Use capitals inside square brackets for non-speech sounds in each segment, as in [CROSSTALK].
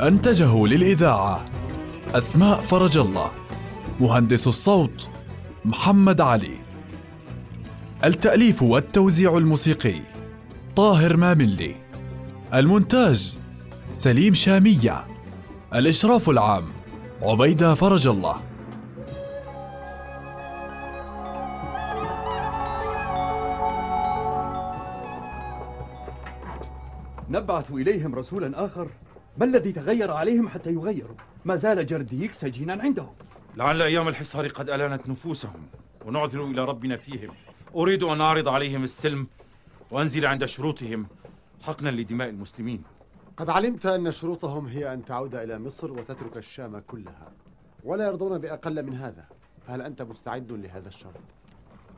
أنتجه للإذاعة أسماء فرج الله مهندس الصوت محمد علي. التأليف والتوزيع الموسيقي طاهر ماملي. المونتاج سليم شامية. الإشراف العام عبيدة فرج الله. نبعث إليهم رسولا آخر ما الذي تغير عليهم حتى يغيروا؟ ما زال جرديك سجينا عندهم. لعل أيام الحصار قد ألانت نفوسهم ونعذر إلى ربنا فيهم. أريد أن أعرض عليهم السلم وأنزل عند شروطهم حقنا لدماء المسلمين. قد علمت أن شروطهم هي أن تعود إلى مصر وتترك الشام كلها ولا يرضون بأقل من هذا. فهل أنت مستعد لهذا الشرط؟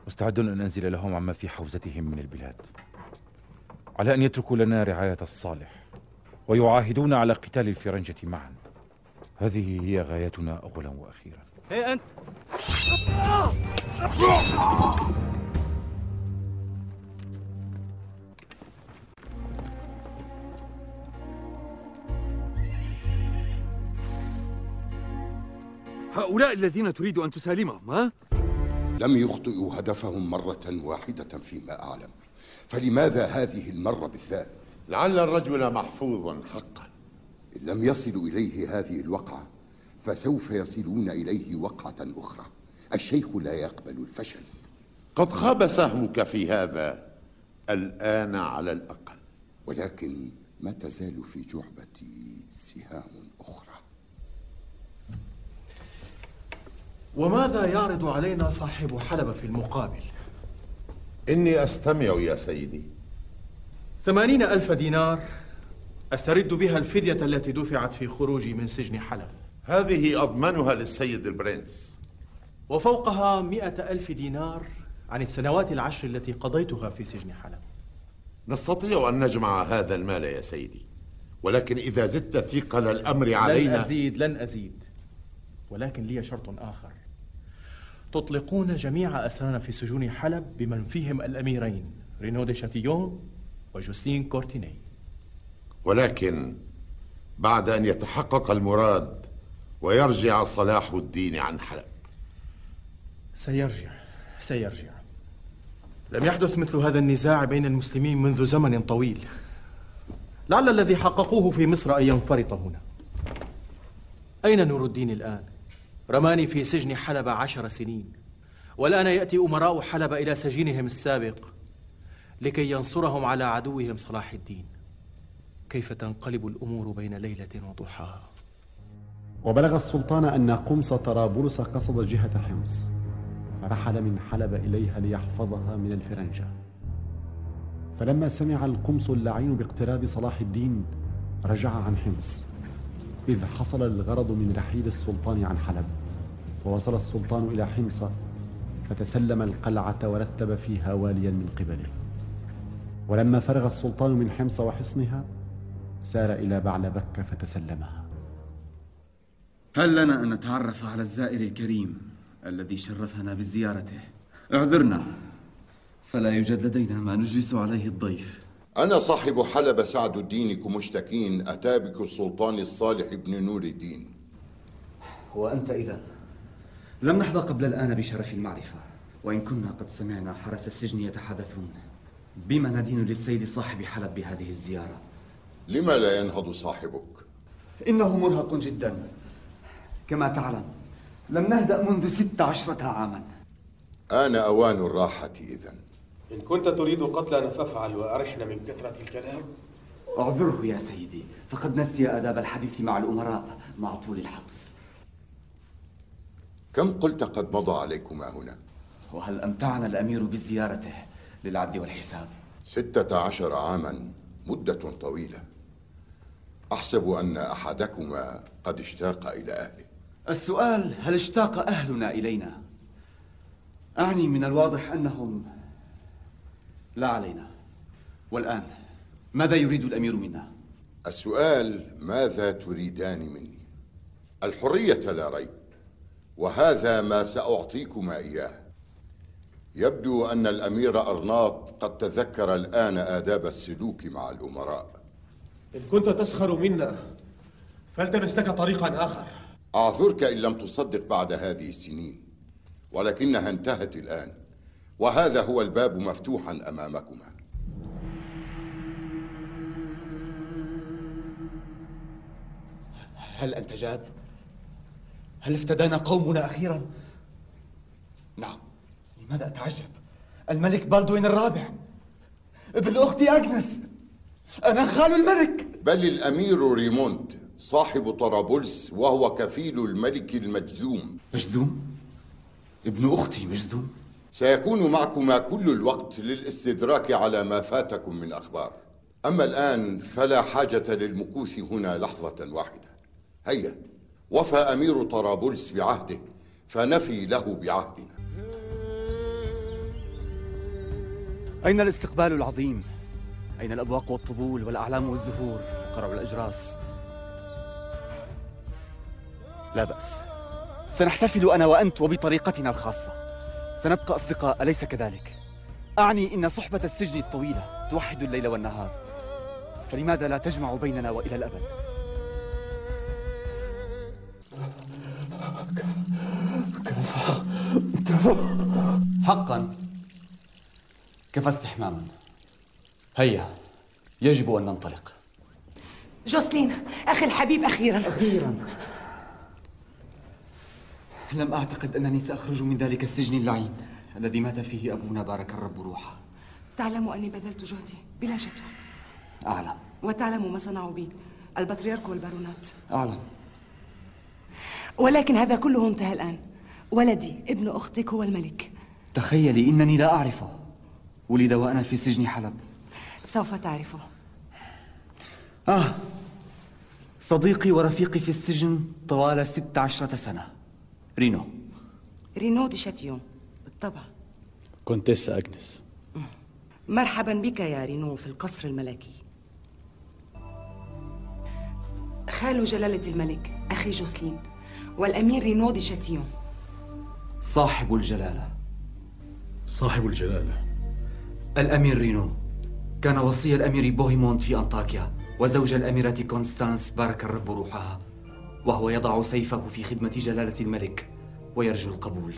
مستعد أن أنزل لهم عما في حوزتهم من البلاد على أن يتركوا لنا رعاية الصالح. ويعاهدون على قتال الفرنجة معا هذه هي غايتنا أولا وأخيرا هي أنت هؤلاء الذين تريد أن تسالمهم ها؟ لم يخطئوا هدفهم مرة واحدة فيما أعلم فلماذا هذه المرة بالذات؟ لعل الرجل محفوظ حقا. إن لم يصلوا إليه هذه الوقعة فسوف يصلون إليه وقعة أخرى. الشيخ لا يقبل الفشل. قد خاب سهمك في هذا الآن على الأقل. ولكن ما تزال في جعبتي سهام أخرى. وماذا يعرض علينا صاحب حلب في المقابل؟ إني أستمع يا سيدي. ثمانين ألف دينار أسترد بها الفدية التي دفعت في خروجي من سجن حلب. هذه أضمنها للسيد البرنس. وفوقها مئة ألف دينار عن السنوات العشر التي قضيتها في سجن حلب. نستطيع أن نجمع هذا المال يا سيدي ولكن إذا زدت ثقل الأمر لن علينا أزيد لن أزيد. ولكن لي شرط آخر. تطلقون جميع أسرانا في سجون حلب بمن فيهم الأميرين. رينو دي شاتيون وجوستين كورتيني ولكن بعد أن يتحقق المراد ويرجع صلاح الدين عن حلب. سيرجع سيرجع. لم يحدث مثل هذا النزاع بين المسلمين منذ زمن طويل. لعل الذي حققوه في مصر أن ينفرط هنا. أين نور الدين الآن؟ رماني في سجن حلب عشر سنين. والآن يأتي أمراء حلب إلى سجينهم السابق. لكي ينصرهم على عدوهم صلاح الدين. كيف تنقلب الأمور بين ليلة وضحاها وبلغ السلطان أن قمص طرابلس قصد جهة حمص فرحل من حلب إليها ليحفظها من الفرنجة. فلما سمع القمص اللعين باقتراب صلاح الدين رجع عن حمص. إذ حصل الغرض من رحيل السلطان عن حلب. ووصل السلطان إلى حمص فتسلم القلعة ورتب فيها واليا من قبله. ولما فرغ السلطان من حمص وحصنها سار إلى بعلبك فتسلمها. هل لنا أن نتعرف على الزائر الكريم الذي شرفنا بزيارته؟ اعذرنا فلا يوجد لدينا ما نجلس عليه الضيف. أنا صاحب حلب سعد الدين كمشتكين أتى بك السلطان الصالح بن نور الدين. وأنت إذا؟ لم نحظى قبل الآن بشرف المعرفة وإن كنا قد سمعنا حرس السجن يتحدثون. بما ندين للسيد صاحب حلب بهذه الزيارة؟ لما لا ينهض صاحبك؟ إنه مرهق جدا. كما تعلم لم نهدأ منذ ست عشرة عاما. آن أوان الراحة إذن. إن كنت تريد قتلنا فافعل وأرحنا من كثرة الكلام. اعذره يا سيدي. فقد نسي آداب الحديث مع الأمراء مع طول الحبس. كم قلت قد مضى عليكما هنا؟ وهل أمتعنا الأمير بزيارته؟ للعد والحساب. ستة عشر عاما مدة طويلة. أحسب أن أحدكما قد اشتاق إلى أهله. السؤال هل اشتاق أهلنا إلينا؟ أعني من الواضح أنهم لا علينا. والآن ماذا يريد الأمير منا؟ السؤال ماذا تريدان مني؟ الحرية لا ريب وهذا ما سأعطيكما إياه. يبدو أن الأمير أرناط قد تذكر الآن آداب السلوك مع الأمراء إن كنت تسخر منا فلتمس لك طريقا آخر أعذرك إن لم تصدق بعد هذه السنين ولكنها انتهت الآن وهذا هو الباب مفتوحا أمامكما هل أنت جاد؟ هل افتدانا قومنا أخيرا؟ نعم لماذا أتعجب؟ الملك بالدوين الرابع. ابن أختي أجنس. أنا خال الملك. بل الأمير ريموند صاحب طرابلس وهو كفيل الملك المجذوم. مجذوم؟ ابن أختي مجذوم؟ سيكون معكما كل الوقت للاستدراك على ما فاتكم من أخبار. أما الآن فلا حاجة للمكوث هنا لحظة واحدة. هيا وفى أمير طرابلس بعهده فنفي له بعهدنا. أين الاستقبال العظيم؟ أين الأبواق والطبول والأعلام والزهور وقرع الأجراس؟ لا بأس سنحتفل أنا وأنت وبطريقتنا الخاصة سنبقى أصدقاء أليس كذلك؟ أعني إن صحبة السجن الطويلة توحد الليل والنهار فلماذا لا تجمع بيننا وإلى الأبد؟ كفى كفى حقا كفى استحماما هيا يجب أن ننطلق. جوسلين أخي الحبيب أخيرا. أخيرا. لم أعتقد أنني سأخرج من ذلك السجن اللعين الذي مات فيه أبونا بارك الرب روحه. تعلم أني بذلت جهدي بلا شتوى أعلم. وتعلم ما صنعوا بي البطريرك والبارونات. أعلم. ولكن هذا كله انتهى الآن. ولدي ابن أختك هو الملك. تخيلي إنني لا أعرفه. ولد وأنا في سجن حلب. سوف تعرفه. آه صديقي ورفيقي في السجن طوال ست عشرة سنة. رينو. رينو دي شاتيون بالطبع. كونتيسا أجنس مرحبا بك يا رينو في القصر الملكي. خال جلالة الملك أخي جوسلين والأمير رينو دي شاتيون صاحب الجلالة. صاحب الجلالة. الأمير رينو. كان وصي الأمير بوهيموند في أنطاكيا وزوج الأميرة كونستانس بارك الرب روحها وهو يضع سيفه في خدمة جلالة الملك ويرجو القبول.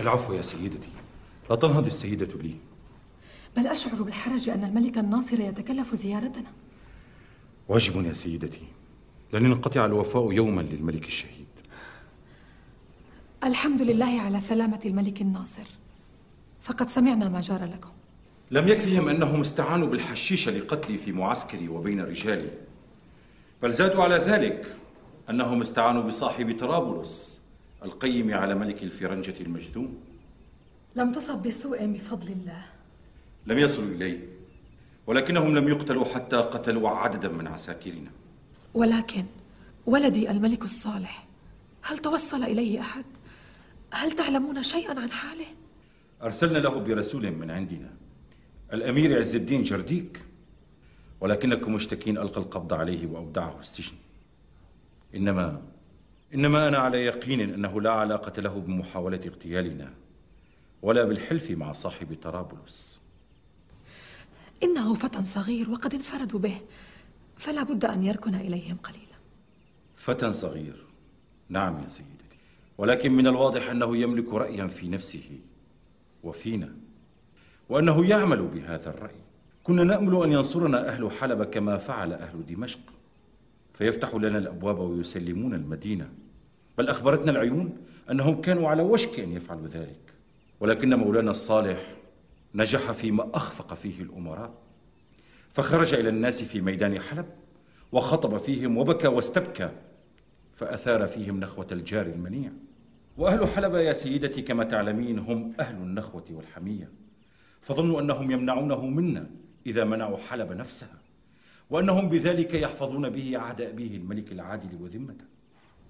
العفو يا سيدتي. لا تنهض السيدة لي. بل أشعر بالحرج أن الملك الناصر يتكلف زيارتنا. واجب يا سيدتي لن ينقطع الوفاء يوما للملك الشهيد. الحمد لله على سلامة الملك الناصر. فقد سمعنا ما جرى لكم. لم يكفهم أنهم استعانوا بالحشيش لقتلي في معسكري وبين رجالي. بل زادوا على ذلك أنهم استعانوا بصاحب طرابلس القيم على ملك الفرنجة المجذوم لم تصب بسوء بفضل الله لم يصلوا إليه ولكنهم لم يقتلوا حتى قتلوا عددا من عساكرنا ولكن ولدي الملك الصالح هل توصل إليه أحد؟ هل تعلمون شيئا عن حاله؟ أرسلنا له برسول من عندنا الأمير عز الدين جرديك ولكنكم مشتكين ألقى القبض عليه وأودعه السجن إنما إنما أنا على يقين أنه لا علاقة له بمحاولة اغتيالنا ولا بالحلف مع صاحب طرابلس. إنه فتى صغير وقد انفردوا به فلا بد أن يركن إليهم قليلا. فتى صغير. نعم يا سيدتي. ولكن من الواضح أنه يملك رأيا في نفسه وفينا وأنه يعمل بهذا الرأي. كنا نأمل أن ينصرنا أهل حلب كما فعل أهل دمشق. فيفتح لنا الأبواب ويسلمون المدينة. بل أخبرتنا العيون أنهم كانوا على وشك أن يفعلوا ذلك. ولكن مولانا الصالح نجح فيما أخفق فيه الأمراء فخرج إلى الناس في ميدان حلب وخطب فيهم وبكى واستبكى فأثار فيهم نخوة الجار المنيع. وأهل حلب يا سيدتي كما تعلمين هم أهل النخوة والحمية فظنوا أنهم يمنعونه منا إذا منعوا حلب نفسها وأنهم بذلك يحفظون به عهد أبيه الملك العادل وذمته.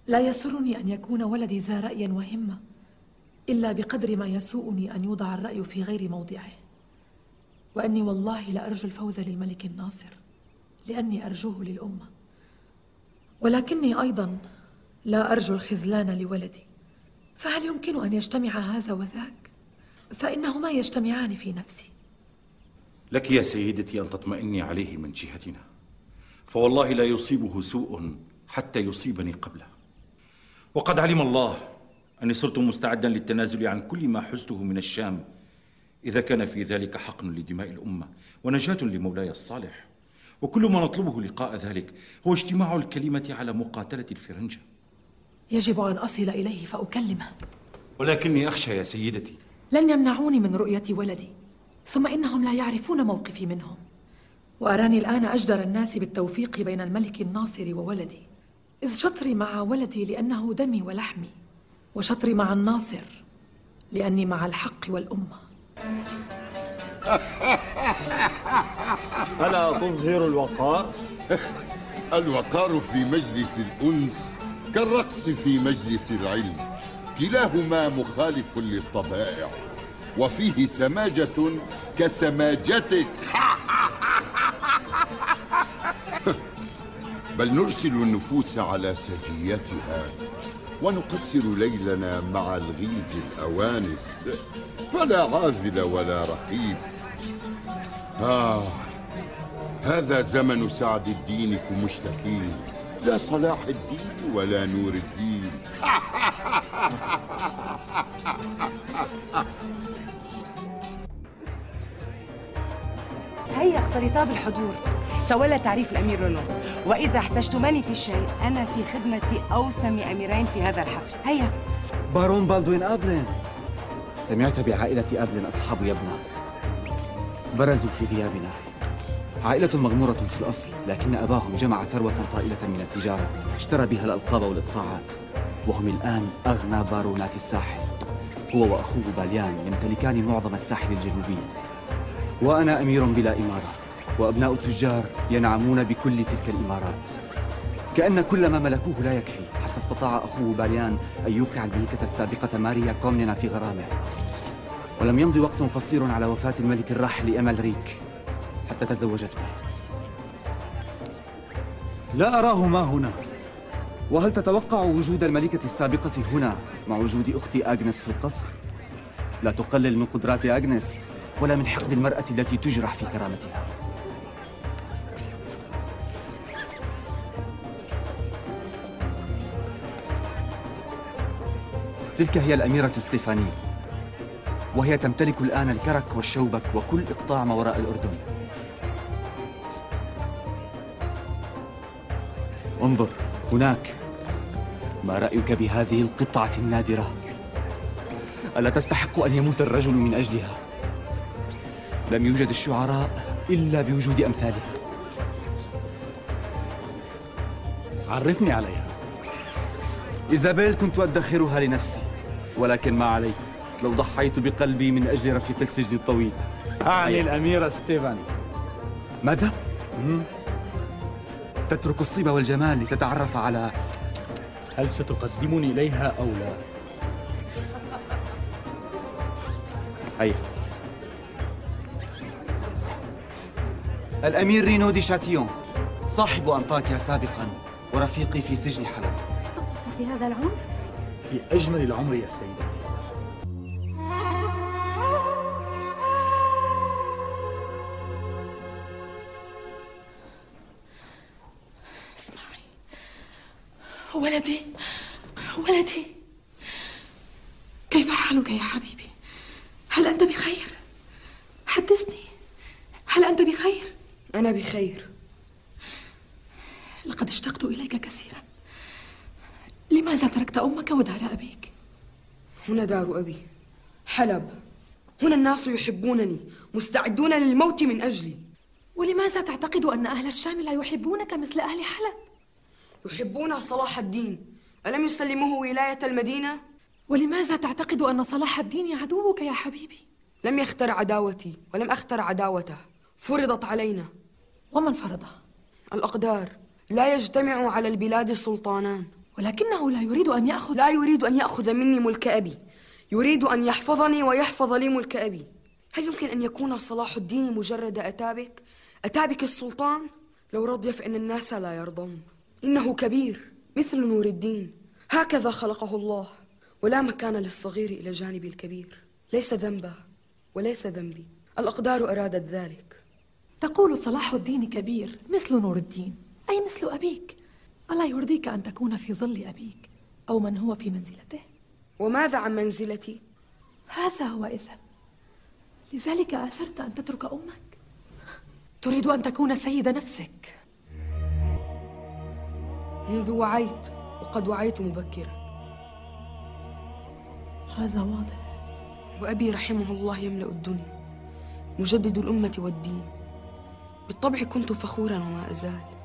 لا يسرني أن يكون ولدي ذا رأي وهمة. إلا بقدر ما يسوءني أن يوضع الرأي في غير موضعه. وأني والله لأرجو الفوز للملك الناصر لأني أرجوه للأمة. ولكني أيضا لا أرجو الخذلان لولدي. فهل يمكن أن يجتمع هذا وذاك؟ فإنهما يجتمعان في نفسي. لك يا سيدتي أن تطمئني عليه من جهتنا. فوالله لا يصيبه سوء حتى يصيبني قبله. وقد علم الله أني صرت مستعدا للتنازل عن كل ما حزته من الشام. إذا كان في ذلك حقن لدماء الأمة ونجاة لمولاي الصالح. وكل ما نطلبه لقاء ذلك هو اجتماع الكلمة على مقاتلة الفرنجة. يجب أن أصل إليه فأكلمه. ولكني أخشى يا سيدتي. لن يمنعوني من رؤية ولدي. ثم إنهم لا يعرفون موقفي منهم. وأراني الآن أجدر الناس بالتوفيق بين الملك الناصر وولدي. إذ شطري مع ولدي لأنه دمي ولحمي. وشطري مع الناصر لأني مع الحق والأمة. [LAUGHS] ألا تظهر الوقار؟ [LAUGHS] الوقار في مجلس الأنس كالرقص في مجلس العلم. كلاهما مخالف للطبائع وفيه سماجة كسماجتك. [LAUGHS] بل نرسل النفوس على سجيتها. ونقصر ليلنا مع الغيد الأوانس. فلا عاذل ولا رقيب. آه هذا زمن سعد الدين كمشتكين. لا صلاح الدين ولا نور الدين. هيا اختلطا بالحضور. تولى تعريف الأمير رونو وإذا احتجتماني في شيء أنا في خدمة أوسم أميرين في هذا الحفل. هيا. بارون بالدوين أبلين سمعت بعائلة أبلين أصحاب يبنى. برزوا في غيابنا. عائلة مغمورة في الأصل لكن أباهم جمع ثروة طائلة من التجارة. اشترى بها الألقاب والإقطاعات. وهم الآن أغنى بارونات الساحل. هو وأخوه باليان يمتلكان معظم الساحل الجنوبي. وأنا أمير بلا إمارة. وأبناء التجار ينعمون بكل تلك الإمارات. كأن كل ما ملكوه لا يكفي حتى استطاع أخوه باليان أن يوقع الملكة السابقة ماريا كومنينا في غرامه. ولم يمض وقت قصير على وفاة الملك الراحل أمال ريك حتى تزوجت به لا أراه ما هنا. وهل تتوقع وجود الملكة السابقة هنا مع وجود أختي أغنس في القصر؟ لا تقلل من قدرات أغنس ولا من حقد المرأة التي تجرح في كرامتها. تلك هي الأميرة ستيفاني. وهي تمتلك الآن الكرك والشوبك وكل إقطاع ما وراء الأردن. انظر هناك. ما رأيك بهذه القطعة النادرة؟ ألا تستحق أن يموت الرجل من أجلها؟ لم يوجد الشعراء إلا بوجود أمثالها. عرفني عليها. إيزابيل كنت أدخرها لنفسي ولكن ما علي لو ضحيت بقلبي من أجل رفيق السجن الطويل. أعني الأميرة ستيفاني. ماذا؟ تترك الصيب والجمال لتتعرف على هل ستقدمني إليها أو لا؟ هيا. الأمير رينو دي شاتيون صاحب أنطاكيا سابقا ورفيقي في سجن حلب. في هذا العمر؟ في أجمل العمر يا سيدتي اسمعي. ولدي ولدي. كيف حالك يا حبيبي؟ هل أنت بخير؟ حدثني. هل أنت بخير؟ أنا بخير. لقد اشتقت إليك كثيرا. لماذا تركت أمك ودار أبيك؟ هنا دار أبي. حلب. هنا الناس يحبونني مستعدون للموت من أجلي. ولماذا تعتقد أن أهل الشام لا يحبونك مثل أهل حلب؟ يحبون صلاح الدين. ألم يسلموه ولاية المدينة؟ ولماذا تعتقد أن صلاح الدين عدوك يا حبيبي؟ لم يختر عداوتي ولم أختر عداوته. فرضت علينا. ومن فرضها؟ الأقدار. لا يجتمع على البلاد سلطانان. ولكنه لا يريد أن يأخذ لا يريد أن يأخذ مني ملك أبي. يريد أن يحفظني ويحفظ لي ملك أبي. هل يمكن أن يكون صلاح الدين مجرد أتابك؟ أتابك السلطان؟ لو رضي فإن الناس لا يرضون. إنه كبير مثل نور الدين. هكذا خلقه الله. ولا مكان للصغير إلى جانب الكبير. ليس ذنبه وليس ذنبي. الأقدار أرادت ذلك. تقول صلاح الدين كبير مثل نور الدين. أي مثل أبيك؟ ألا يرضيك أن تكون في ظل أبيك أو من هو في منزلته؟ وماذا عن منزلتي؟ هذا هو إذن. لذلك آثرت أن تترك أمك. تريد أن تكون سيد نفسك. منذ وعيت وقد وعيت مبكرا. هذا واضح. وأبي رحمه الله يملأ الدنيا مجدد الأمة والدين. بالطبع كنت فخورا وما أزال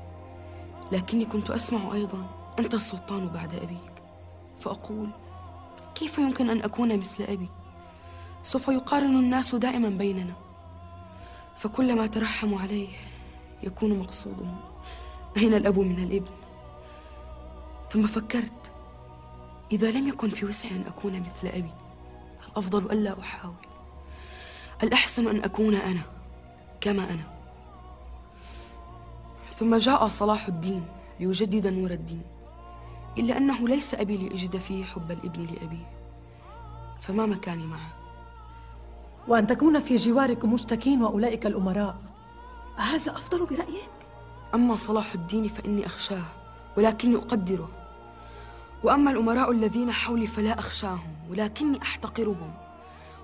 لكني كنت أسمع أيضا أنت السلطان بعد أبيك. فأقول كيف يمكن أن أكون مثل أبي؟ سوف يقارن الناس دائما بيننا. فكلما ترحموا عليه يكون مقصودهم أين الأب من الإبن. ثم فكرت إذا لم يكن في وسعي أن أكون مثل أبي الأفضل ألا أحاول. الأحسن أن أكون أنا كما أنا. ثم جاء صلاح الدين ليجدد نور الدين إلا أنه ليس أبي لأجد فيه حب الإبن لأبيه. فما مكاني معه؟ وأن تكون في جواركم مشتكين وأولئك الأمراء هذا أفضل برأيك؟ أما صلاح الدين فإني أخشاه ولكني أقدره. وأما الأمراء الذين حولي فلا أخشاهم ولكني أحتقرهم.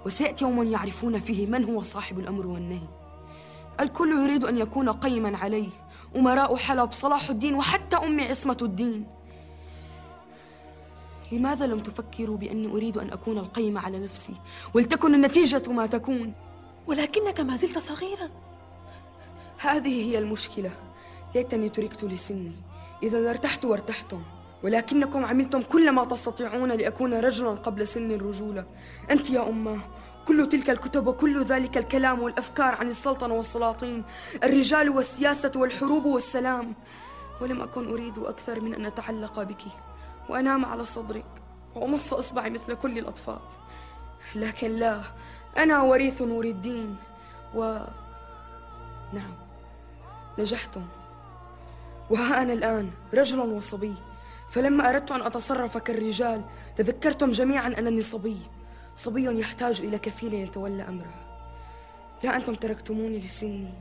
وسيأتي يوم يعرفون فيه من هو صاحب الأمر والنهي. الكل يريد أن يكون قيما عليه أمراء حلب صلاح الدين وحتى أمي عصمة الدين. لماذا لم تفكروا بأني أريد أن أكون القيم على نفسي؟ ولتكن النتيجة ما تكون. ولكنك ما زلت صغيرا. هذه هي المشكلة. ليتني تركت لسني. إذا ارتحت وارتحتم. ولكنكم عملتم كل ما تستطيعون لأكون رجلا قبل سن الرجولة. أنت يا أمة كل تلك الكتب وكل ذلك الكلام والأفكار عن السلطنة والسلاطين الرجال والسياسة والحروب والسلام. ولم أكن أريد أكثر من أن أتعلق بك وأنام على صدرك وأمص إصبعي مثل كل الأطفال. لكن لا أنا وريث نور الدين و نعم نجحتم وها أنا الآن رجل وصبي فلما أردت أن أتصرف كالرجال تذكرتم جميعا أنني صبي. صبي يحتاج إلى كفيل يتولى أمره لا أنتم تركتموني لسني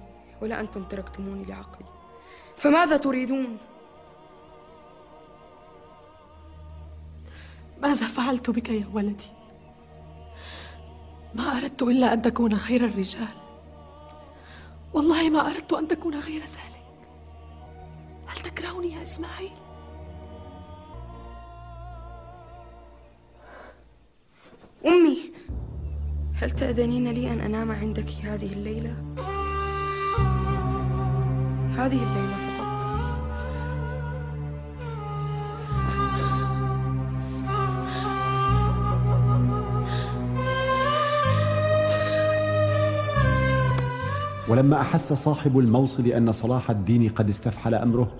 ولا أنتم تركتموني لعقلي فماذا تريدون؟ ماذا فعلت بك يا ولدي؟ ما أردت إلا أن تكون خير الرجال والله ما أردت أن تكون غير ذلك هل تكرهني يا إسماعيل؟ أمي هل تأذنين لي أن أنام عندك هذه الليلة؟ هذه الليلة فقط ولما أحس صاحب الموصل ان صلاح الدين قد استفحل أمره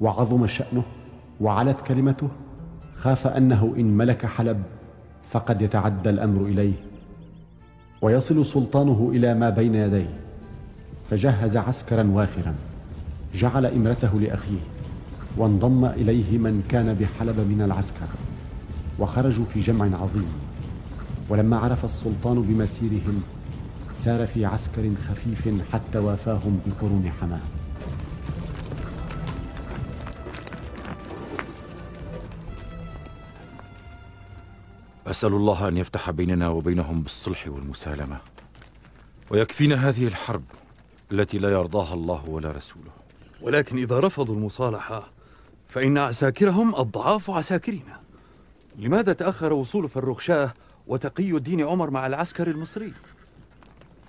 وعظم شأنه وعلت كلمته خاف أنه إن ملك حلب فقد يتعدى الأمر إليه ويصل سلطانه إلى ما بين يديه فجهز عسكرا وافرا جعل إمرته لأخيه وانضم إليه من كان بحلب من العسكر وخرجوا في جمع عظيم. ولما عرف السلطان بمسيرهم سار في عسكر خفيف حتى وافاهم بقرون حماة. أسأل الله أن يفتح بيننا وبينهم بالصلح والمسالمة ويكفينا هذه الحرب التي لا يرضاها الله ولا رسوله. ولكن إذا رفضوا المصالحة فإن عساكرهم أضعاف عساكرنا. لماذا تأخر وصول فرخشاه وتقي الدين عمر مع العسكر المصري؟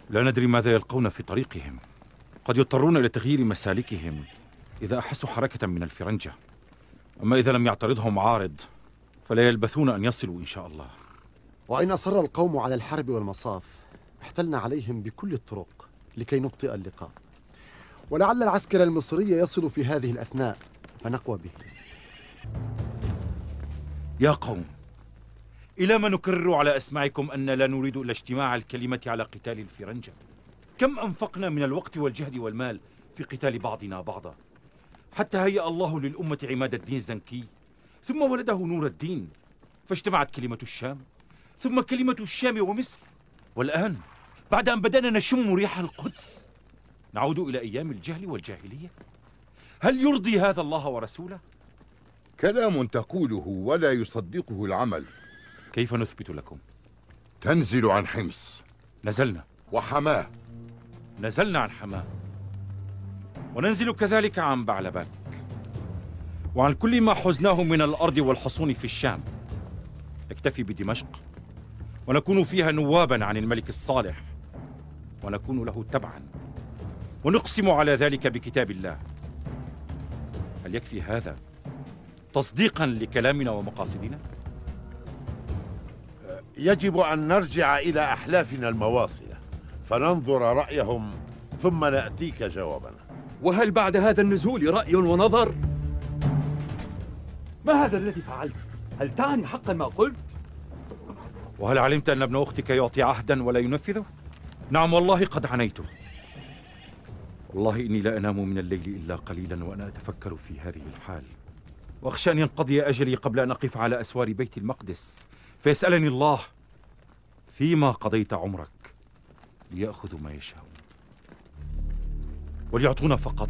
لا ندري ماذا يلقون في طريقهم. قد يضطرون إلى تغيير مسالكهم إذا أحسوا حركة من الفرنجة. أما إذا لم يعترضهم عارض فلا يلبثون أن يصلوا إن شاء الله. وإن أصر القوم على الحرب والمصاف احتلنا عليهم بكل الطرق لكي نبطئ اللقاء. ولعل العسكر المصري يصل في هذه الأثناء فنقوى به. يا قوم إلى ما نكرر على أسماعكم أن لا نريد إلا اجتماع الكلمة على قتال الفرنجة؟ كم أنفقنا من الوقت والجهد والمال في قتال بعضنا بعضا؟ حتى هيأ الله للأمة عماد الدين الزنكي ثم ولده نور الدين فاجتمعت كلمة الشام ثم كلمة الشام ومصر والآن بعد أن بدأنا نشم ريح القدس. نعود إلى أيام الجهل والجاهلية. هل يرضي هذا الله ورسوله؟ كلام تقوله ولا يصدقه العمل. كيف نثبت لكم؟ تنزل عن حمص. نزلنا. وحماة. نزلنا عن حماة. وننزل كذلك عن بعلبك وعن كل ما حزناه من الأرض والحصون في الشام. نكتفي بدمشق ونكون فيها نوابا عن الملك الصالح ونكون له تبعا. ونقسم على ذلك بكتاب الله. هل يكفي هذا تصديقا لكلامنا ومقاصدنا؟ يجب أن نرجع إلى أحلافنا المواصلة فننظر رأيهم ثم نأتيك جوابنا وهل بعد هذا النزول رأي ونظر؟ ما هذا الذي فعلت؟ هل تعني حقا ما قلت؟ وهل علمت أن ابن أختك يعطي عهدا ولا ينفذه؟ نعم والله قد عنيته والله إني لا أنام من الليل إلا قليلا وأنا أتفكر في هذه الحال وأخشى أن ينقضي أجلي قبل أن أقف على أسوار بيت المقدس فيسألني الله فيما قضيت عمرك ليأخذوا ما يشاءون وليعطونا فقط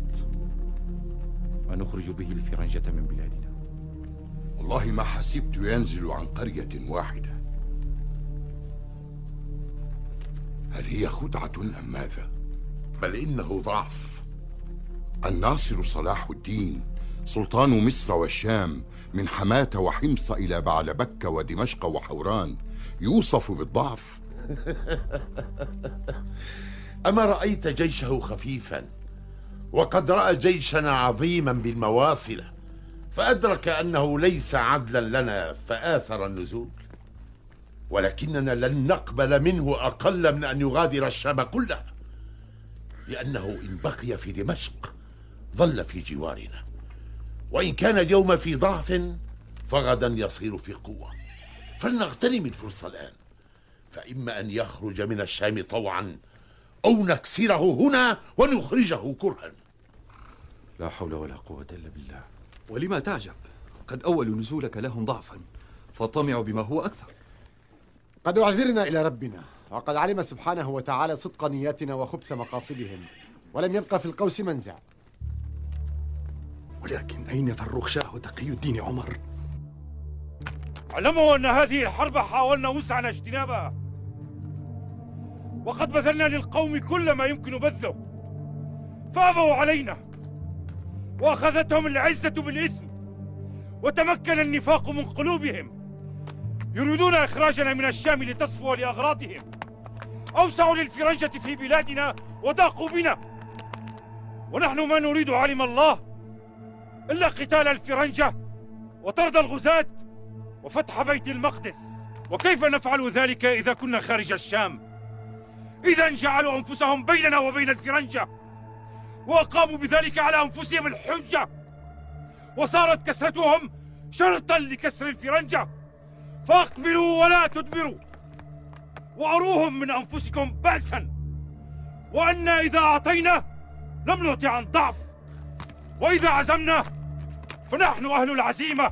ما نخرج به الفرنجة من بلادنا والله ما حسبت ينزل عن قرية واحدة. هل هي خدعة أم ماذا؟ بل إنه ضعف. الناصر صلاح الدين سلطان مصر والشام من حماة وحمص إلى بعلبك ودمشق وحوران يوصف بالضعف. [LAUGHS] أما رأيت جيشه خفيفا وقد رأى جيشنا عظيما بالمواصلة. فأدرك أنه ليس عدلا لنا فآثر النزول ولكننا لن نقبل منه أقل من أن يغادر الشام كلها لأنه إن بقي في دمشق ظل في جوارنا وإن كان اليوم في ضعف فغدا يصير في قوة. فلنغتنم الفرصة الآن فإما أن يخرج من الشام طوعا أو نكسره هنا ونخرجه كرها. لا حول ولا قوة إلا بالله. ولما تعجب؟ قد أول نزولك لهم ضعفا فطمعوا بما هو أكثر. قد أعذرنا إلى ربنا وقد علم سبحانه وتعالى صدق نياتنا وخبث مقاصدهم ولم يبقى في القوس منزع. ولكن أين فروخ شاه وتقي الدين عمر؟ اعلموا أن هذه الحرب حاولنا وسعنا اجتنابها. وقد بذلنا للقوم كل ما يمكن بذله. فأبوا علينا. وأخذتهم العزة بالإثم. وتمكن النفاق من قلوبهم. يريدون إخراجنا من الشام لتصفو لأغراضهم. أوسعوا للفرنجة في بلادنا وضاقوا بنا. ونحن ما نريد علم الله إلا قتال الفرنجة وطرد الغزاة وفتح بيت المقدس. وكيف نفعل ذلك إذا كنا خارج الشام؟ إذا جعلوا أنفسهم بيننا وبين الفرنجة. وأقاموا بذلك على أنفسهم الحجة. وصارت كسرتهم شرطا لكسر الفرنجة. فاقبلوا ولا تدبروا. وأروهم من أنفسكم بأسا. وأن إذا أعطينا لم نعطي عن ضعف. وإذا عزمنا فنحن أهل العزيمة.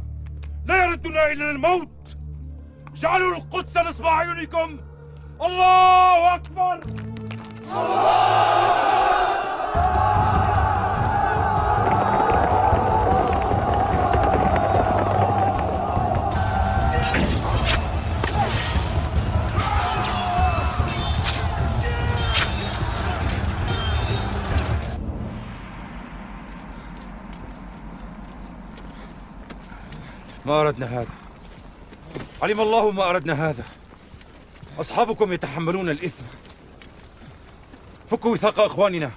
لا يردنا إلا الموت. جعلوا القدس نصب أعينكم الله أكبر. ما أردنا هذا. علم الله ما أردنا هذا. أصحابكم يتحملون الإثم. فكوا وثاق أخواننا.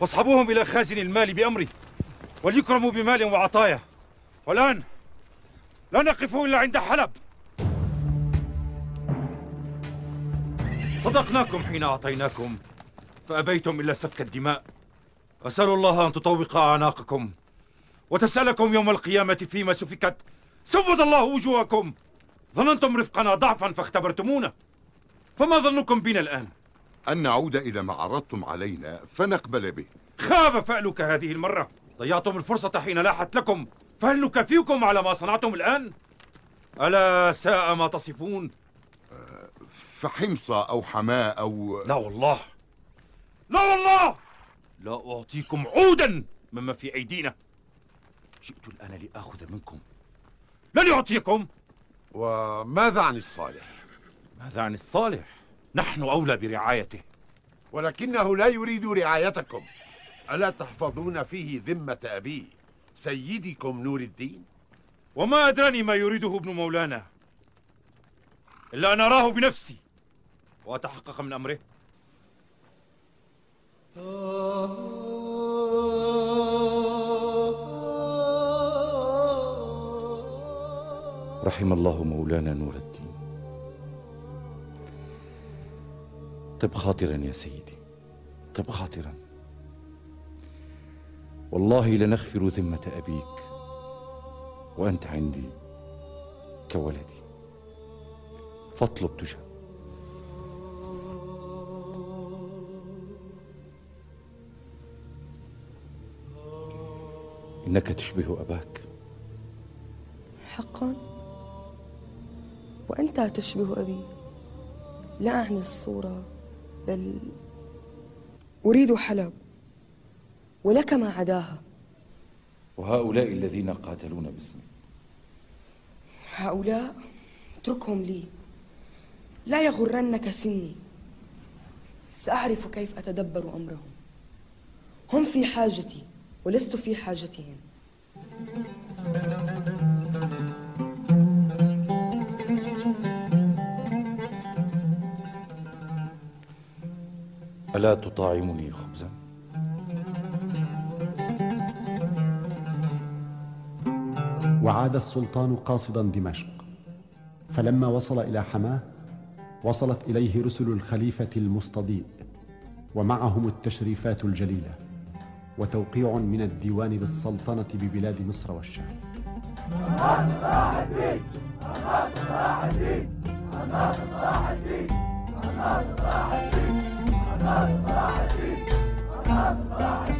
واصحبوهم إلى خازن المال بأمري. وليكرموا بمال وعطايا. والآن لا نقف إلا عند حلب. صدقناكم حين أعطيناكم فأبيتم إلا سفك الدماء. أسأل الله أن تطوق أعناقكم. وتسألكم يوم القيامة فيما سفكت. سود الله وجوهكم. ظننتم رفقنا ضعفا فاختبرتمونا. فما ظنكم بنا الآن؟ أن نعود إلى ما عرضتم علينا فنقبل به. خاب فألك هذه المرة. ضيعتم الفرصة حين لاحت لكم. فهل نكافئكم على ما صنعتم الآن؟ ألا ساء ما تصفون؟ فحمصة أو حماة أو لا والله. لا والله! لا أعطيكم عودا مما في أيدينا. جئت الآن لآخذ منكم. لن يعطيكم وماذا عن الصالح؟ ماذا عن الصالح؟ نحن أولى برعايته ولكنه لا يريد رعايتكم ألا تحفظون فيه ذمة أبيه سيدكم نور الدين؟ وما أدراني ما يريده ابن مولانا إلا أن أراه بنفسي وأتحقق من أمره رحم الله مولانا نور الدين. طب خاطرا يا سيدي طب خاطرا. والله لنغفر ذمة أبيك وأنت عندي كولدي. فاطلب تجب إنك تشبه أباك. حقا. وأنت تشبه أبي. لا أعني الصورة بل أريد حلب ولك ما عداها. وهؤلاء الذين قاتلون باسمك هؤلاء اتركهم لي. لا يغرنك سني. سأعرف كيف أتدبر أمرهم. هم في حاجتي ولست في حاجتهم. ألا تطاعمني خبزا؟ وعاد السلطان قاصدا دمشق فلما وصل إلى حماة وصلت إليه رسل الخليفة المستضيء ومعهم التشريفات الجليلة وتوقيع من الديوان بالسلطنه ببلاد مصر والشام. صلاح الدين Come on, come.